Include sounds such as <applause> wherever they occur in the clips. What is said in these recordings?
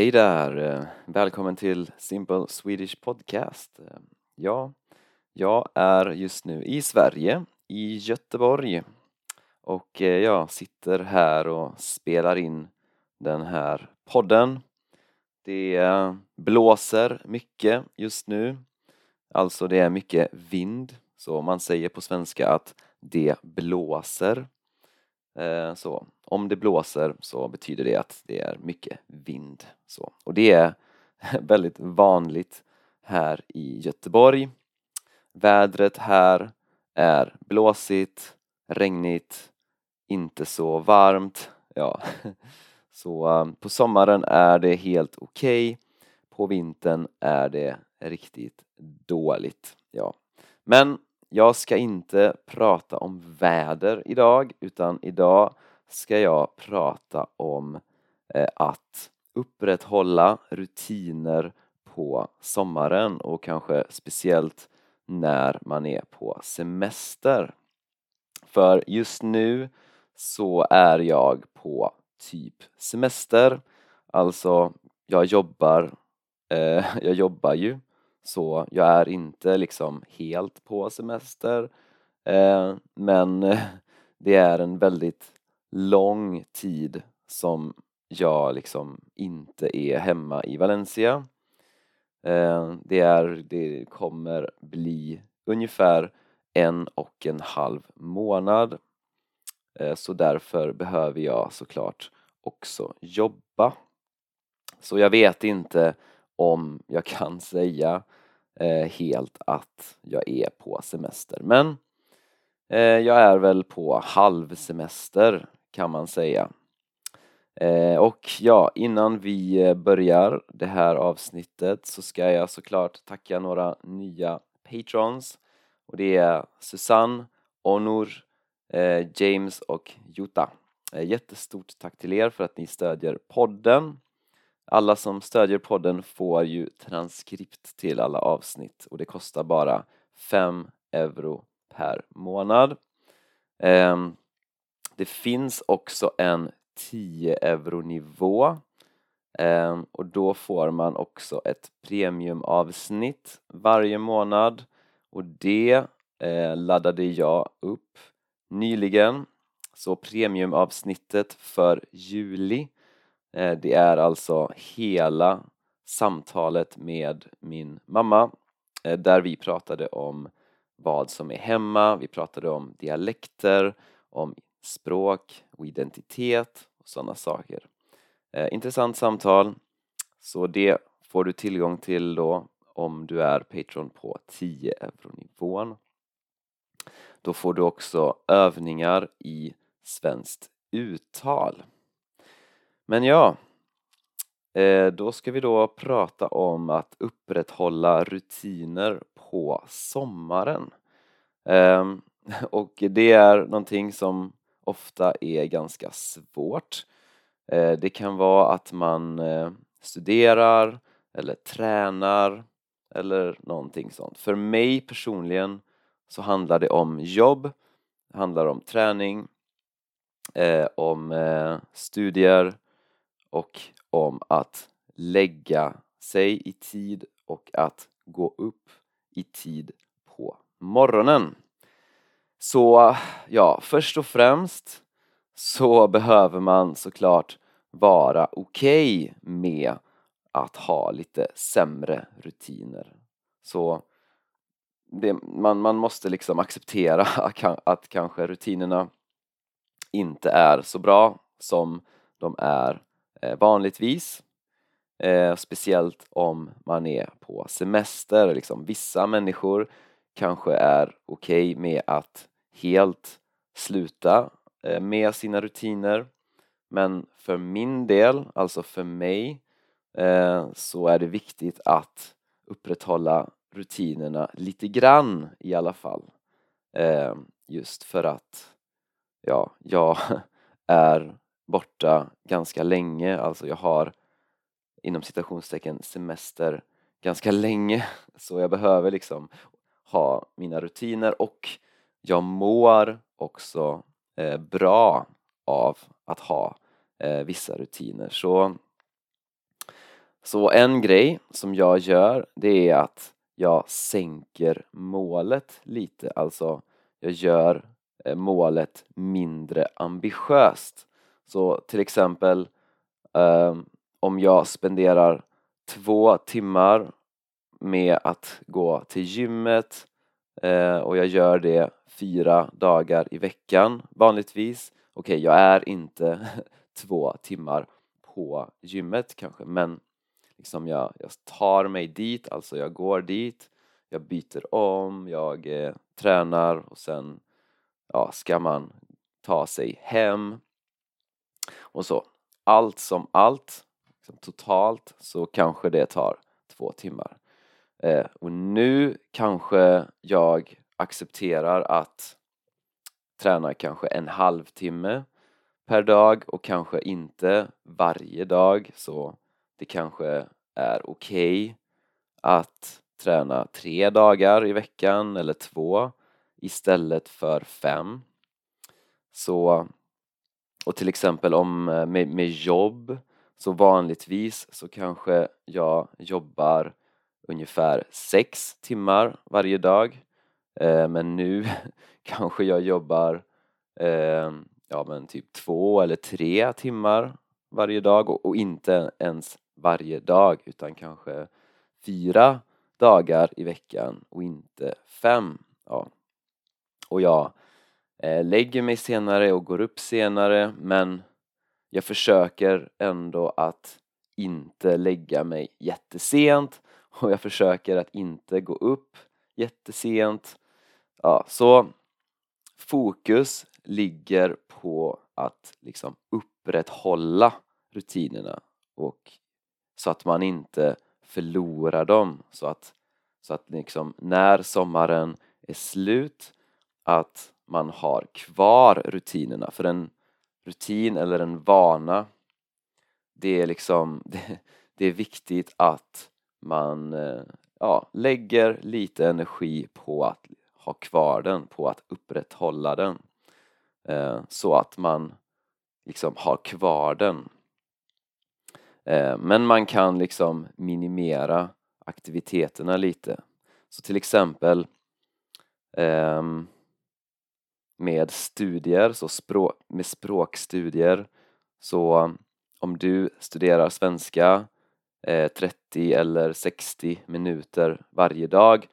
Hej där! Eh, välkommen till Simple Swedish Podcast. Eh, ja, jag är just nu i Sverige, i Göteborg och eh, jag sitter här och spelar in den här podden. Det blåser mycket just nu, alltså det är mycket vind, så man säger på svenska att det blåser. Eh, så om det blåser så betyder det att det är mycket vind. Så. Och det är <laughs> väldigt vanligt här i Göteborg. Vädret här är blåsigt, regnigt, inte så varmt. Ja. <laughs> Så eh, på sommaren är det helt okej, okay. på vintern är det riktigt dåligt. Ja. Men jag ska inte prata om väder idag utan idag ska jag prata om eh, att upprätthålla rutiner på sommaren och kanske speciellt när man är på semester. För just nu så är jag på typ semester, alltså jag jobbar, eh, <laughs> jag jobbar ju så jag är inte liksom helt på semester eh, men <laughs> det är en väldigt lång tid som jag liksom inte är hemma i Valencia. Eh, det, är, det kommer bli ungefär en och en halv månad eh, så därför behöver jag såklart också jobba. Så jag vet inte om jag kan <laughs> säga Eh, helt att jag är på semester men eh, jag är väl på halvsemester kan man säga. Eh, och ja, innan vi eh, börjar det här avsnittet så ska jag såklart tacka några nya patrons och det är Susanne, Onur, eh, James och Jutta. Jättestort tack till er för att ni stödjer podden. Alla som stödjer podden får ju transkript till alla avsnitt och det kostar bara 5 euro per månad. Ehm, det finns också en 10 euro nivå ehm, och då får man också ett premiumavsnitt varje månad och det eh, laddade jag upp nyligen så premiumavsnittet för juli Eh, det är alltså hela samtalet med min mamma eh, där vi pratade om vad som är hemma, vi pratade om dialekter, om språk och identitet och sådana saker. Eh, intressant samtal, så det får du tillgång till då om du är Patreon på 10 euro-nivån. Då får du också övningar i svenskt uttal. Men ja, eh, då ska vi då prata om att upprätthålla rutiner på sommaren. Ehm, <laughs> och det är någonting som ofta är ganska svårt. Eh, det kan vara att man eh, studerar eller tränar eller någonting sånt. För mig personligen så handlar det om jobb, det handlar om träning, om studier och om att lägga sig i tid och att gå upp i tid på morgonen. Så ja, först och främst så behöver man såklart vara okej okay med att ha lite sämre rutiner. Så det, man, man måste liksom acceptera <laughs> att kanske rutinerna inte är så bra som de är Eh, vanligtvis. Eh, speciellt om man är på semester. Liksom. Vissa människor kanske är okej okay med att helt sluta eh, med sina rutiner men för min del, alltså för mig, så är det viktigt att upprätthålla rutinerna lite grann i alla fall. Just för att ja, jag <laughs> är borta ganska länge, alltså jag har inom citationstecken semester ganska länge <laughs> så jag behöver liksom ha mina rutiner och jag mår också eh, bra av att ha eh, vissa rutiner. Så Så en grej som jag gör det är att jag sänker målet lite, alltså jag gör eh, målet mindre ambitiöst. Så till exempel um, om jag spenderar två timmar med att gå till gymmet eh, och jag gör det fyra dagar i veckan vanligtvis. Okej, okay, jag är inte <laughs> två timmar på gymmet kanske men liksom jag, jag tar mig dit, alltså jag går dit, jag byter om, jag eh, tränar och sen ja, ska man ta sig hem och så. Allt som allt, liksom totalt, så kanske det tar två timmar. Eh, och nu kanske jag accepterar att träna kanske en halvtimme per dag och kanske inte varje dag så det kanske är okej okay att träna tre dagar i veckan eller två istället för fem. Så, och till exempel om eh, med, med jobb så vanligtvis så kanske jag jobbar ungefär sex timmar varje dag eh, men nu <laughs> kanske jag jobbar eh, ja men typ två eller tre timmar varje dag och, och inte ens varje dag utan kanske fyra dagar i veckan och inte fem. Ja. Och jag Eh, lägger mig senare och går upp senare men jag försöker ändå att inte lägga mig jättesent och jag försöker att inte gå upp jättesent. Ja, så fokus ligger på att liksom upprätthålla rutinerna och så att man inte förlorar dem så att, så att liksom när sommaren är slut att man har kvar rutinerna för en rutin eller en vana det är liksom <laughs> det, det är viktigt att man eh, ja, lägger lite energi på att ha kvar den, på att upprätthålla den eh, så att man liksom har kvar den eh, men man kan liksom minimera aktiviteterna lite. Så till exempel ehm, med studier, så språk, med språkstudier så um, om du studerar svenska eh, 30 eller 60 minuter varje dag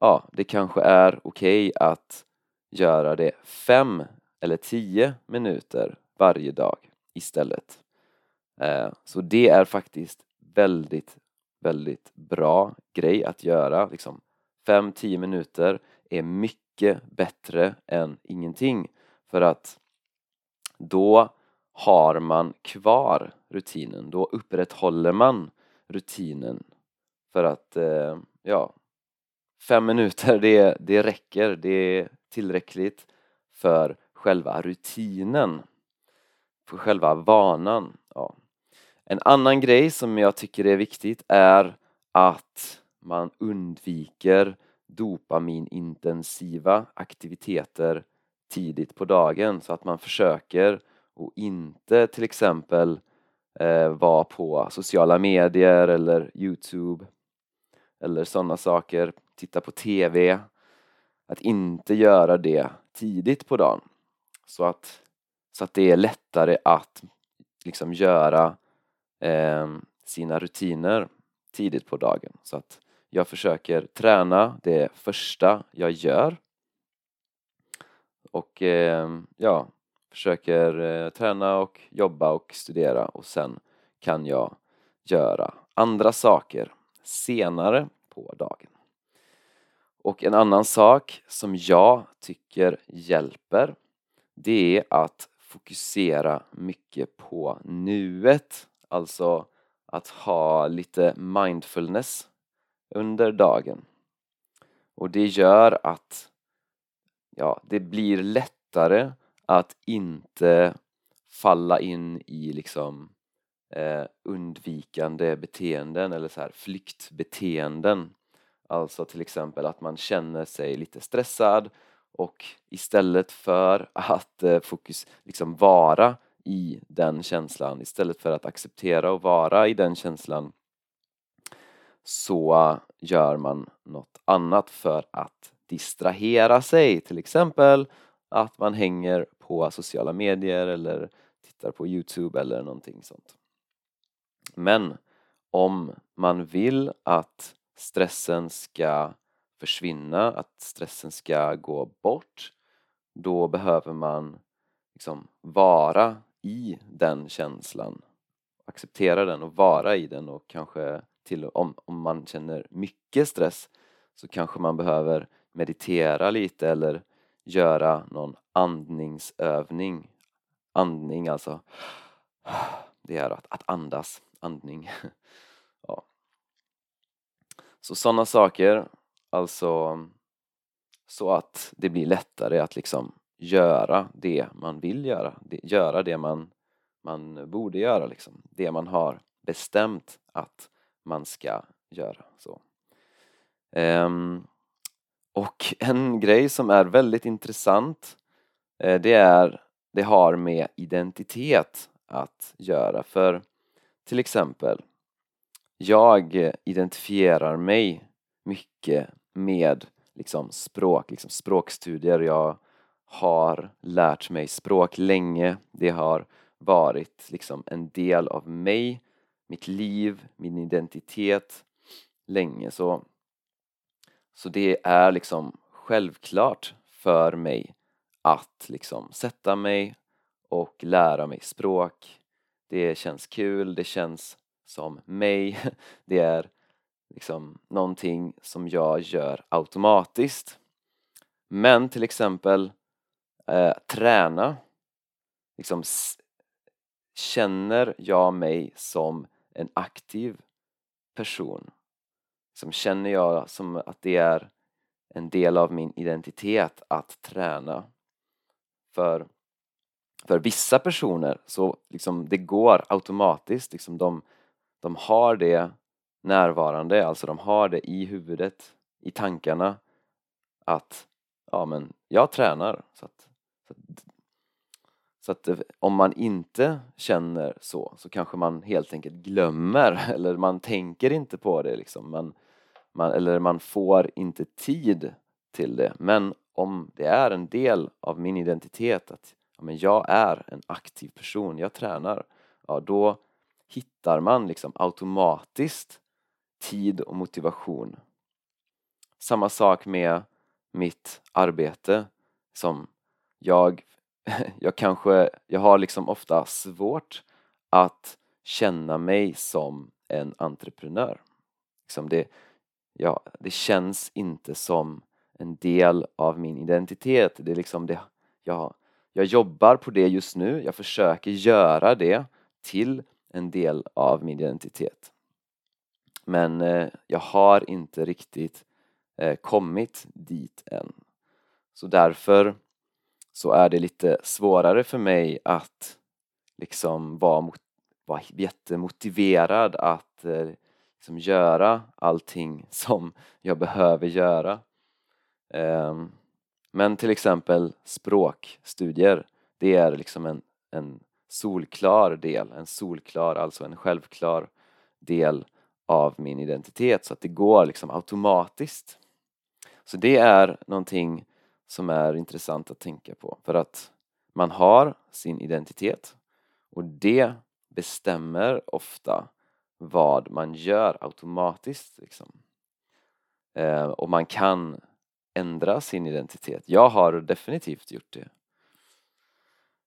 ja, det kanske är okej okay att göra det 5 eller 10 minuter varje dag istället. Eh, så det är faktiskt väldigt, väldigt bra grej att göra. Liksom 5-10 minuter är mycket bättre än ingenting för att då har man kvar rutinen, då upprätthåller man rutinen för att, eh, ja, fem minuter <laughs> det, det räcker, det är tillräckligt för själva rutinen, för själva vanan. Ja. En annan grej som jag tycker är viktigt är att man undviker dopaminintensiva aktiviteter tidigt på dagen så att man försöker och inte till exempel eh, vara på sociala medier eller Youtube eller sådana saker, titta på TV att inte göra det tidigt på dagen så att, så att det är lättare att liksom göra eh, sina rutiner tidigt på dagen. Så att jag försöker träna det första jag gör. Och eh, ja, försöker eh, träna och jobba och studera och sen kan jag göra andra saker senare på dagen. Och en annan sak som jag tycker hjälper det är att fokusera mycket på nuet. Alltså att ha lite mindfulness under dagen. Och det gör att ja, det blir lättare att inte falla in i liksom eh, undvikande beteenden eller så här flyktbeteenden. Alltså till exempel att man känner sig lite stressad och istället för att eh, fokus, liksom vara i den känslan istället för att acceptera och vara i den känslan så gör man något annat för att distrahera sig, till exempel att man hänger på sociala medier eller tittar på Youtube eller någonting sånt. Men om man vill att stressen ska försvinna, att stressen ska gå bort, då behöver man liksom vara i den känslan, acceptera den och vara i den och kanske till om, om man känner mycket stress så kanske man behöver meditera lite eller göra någon andningsövning. Andning alltså, det är att, att andas, andning. <laughs> ja. Så sådana saker, alltså så att det blir lättare att liksom göra det man vill göra, göra det man, man borde göra liksom, det man har bestämt att man ska göra. Så. Um, och en grej som är väldigt intressant eh, det är det har med identitet att göra för till exempel jag identifierar mig mycket med liksom språk, liksom språkstudier. Jag har lärt mig språk länge. Det har varit liksom en del av mig, mitt liv, min identitet länge. Så, så det är liksom självklart för mig att liksom sätta mig och lära mig språk. Det känns kul, det känns som mig. <laughs> Det är liksom någonting som jag gör automatiskt. Men till exempel eh, träna, liksom känner jag mig som en aktiv person? Som känner jag som att det är en del av min identitet att träna? För, för vissa personer så liksom det går automatiskt, liksom de, de har det närvarande, alltså de har det i huvudet, i tankarna att ja men jag tränar så att, så att, så att eh, om man inte känner så så kanske man helt enkelt glömmer <laughs> eller man tänker inte på det liksom man, man, eller man får inte tid till det men om det är en del av min identitet att ja, men jag är en aktiv person, jag tränar ja då hittar man liksom automatiskt tid och motivation. Samma sak med mitt arbete som jag, <laughs> jag kanske, jag har liksom ofta svårt att känna mig som en entreprenör. Liksom det, ja, det känns inte som en del av min identitet. Det är liksom det, jag, jag jobbar på det just nu, jag försöker göra det till en del av min identitet. Men eh, jag har inte riktigt eh, kommit dit än. Så därför så är det lite svårare för mig att liksom vara, vara jättemotiverad att eh, liksom göra allting <laughs> som jag behöver göra. Ehm, men till exempel språkstudier, det är liksom en, en solklar del, en solklar, alltså en självklar del av min identitet så att det går liksom automatiskt. Så det är någonting som är intressant att tänka på för att man har sin identitet och det bestämmer ofta vad man gör automatiskt. Liksom. Eh, och man kan ändra sin identitet. Jag har definitivt gjort det.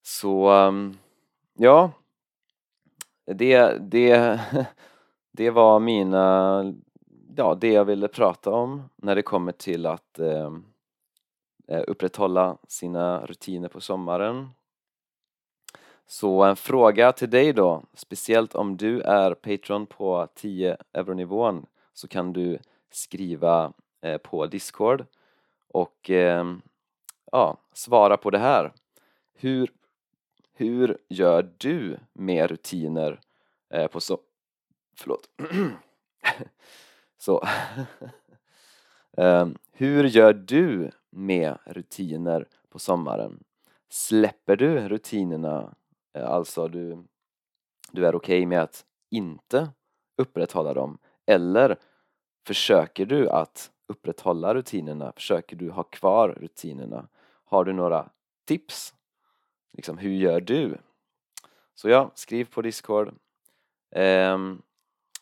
Så ehm, ja, det, det <laughs> det var mina, ja det jag ville prata om när det kommer till att eh, Eh, upprätthålla sina rutiner på sommaren. Så en fråga till dig då, speciellt om du är Patreon på 10 euronivån så kan du skriva eh, på Discord och eh, ja, svara på det här. Hur, hur gör du med rutiner på, so Förlåt. <clears throat> Så. um, <laughs> hur gör du med rutiner på sommaren? Släpper du rutinerna, eh, alltså du, du är okej okay med att inte upprätthålla dem eller försöker du att upprätthålla rutinerna? Försöker du ha kvar rutinerna? Har du några tips? Liksom, hur gör du? Så ja, skriv på Discord. Um,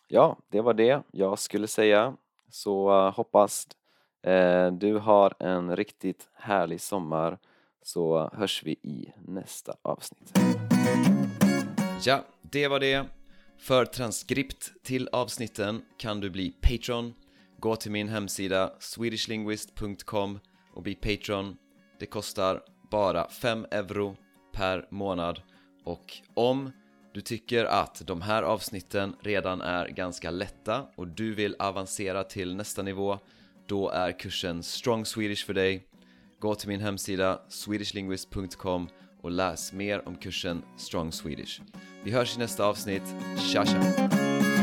ja, det var det jag skulle säga. Så uh, hoppas Eh, du har en riktigt härlig sommar så hörs vi i nästa avsnitt. Ja, det var det. För transkript till avsnitten kan du bli Patreon. Gå till min hemsida swedishlinguist.com och bli Patreon. Det kostar bara 5 euro per månad och om du tycker att de här avsnitten redan är ganska lätta och du vill avancera till nästa nivå då är kursen Strong Swedish för dig. Gå till min hemsida swedishlinguist.com och läs mer om kursen Strong Swedish. Vi hörs i nästa avsnitt. Tja tja!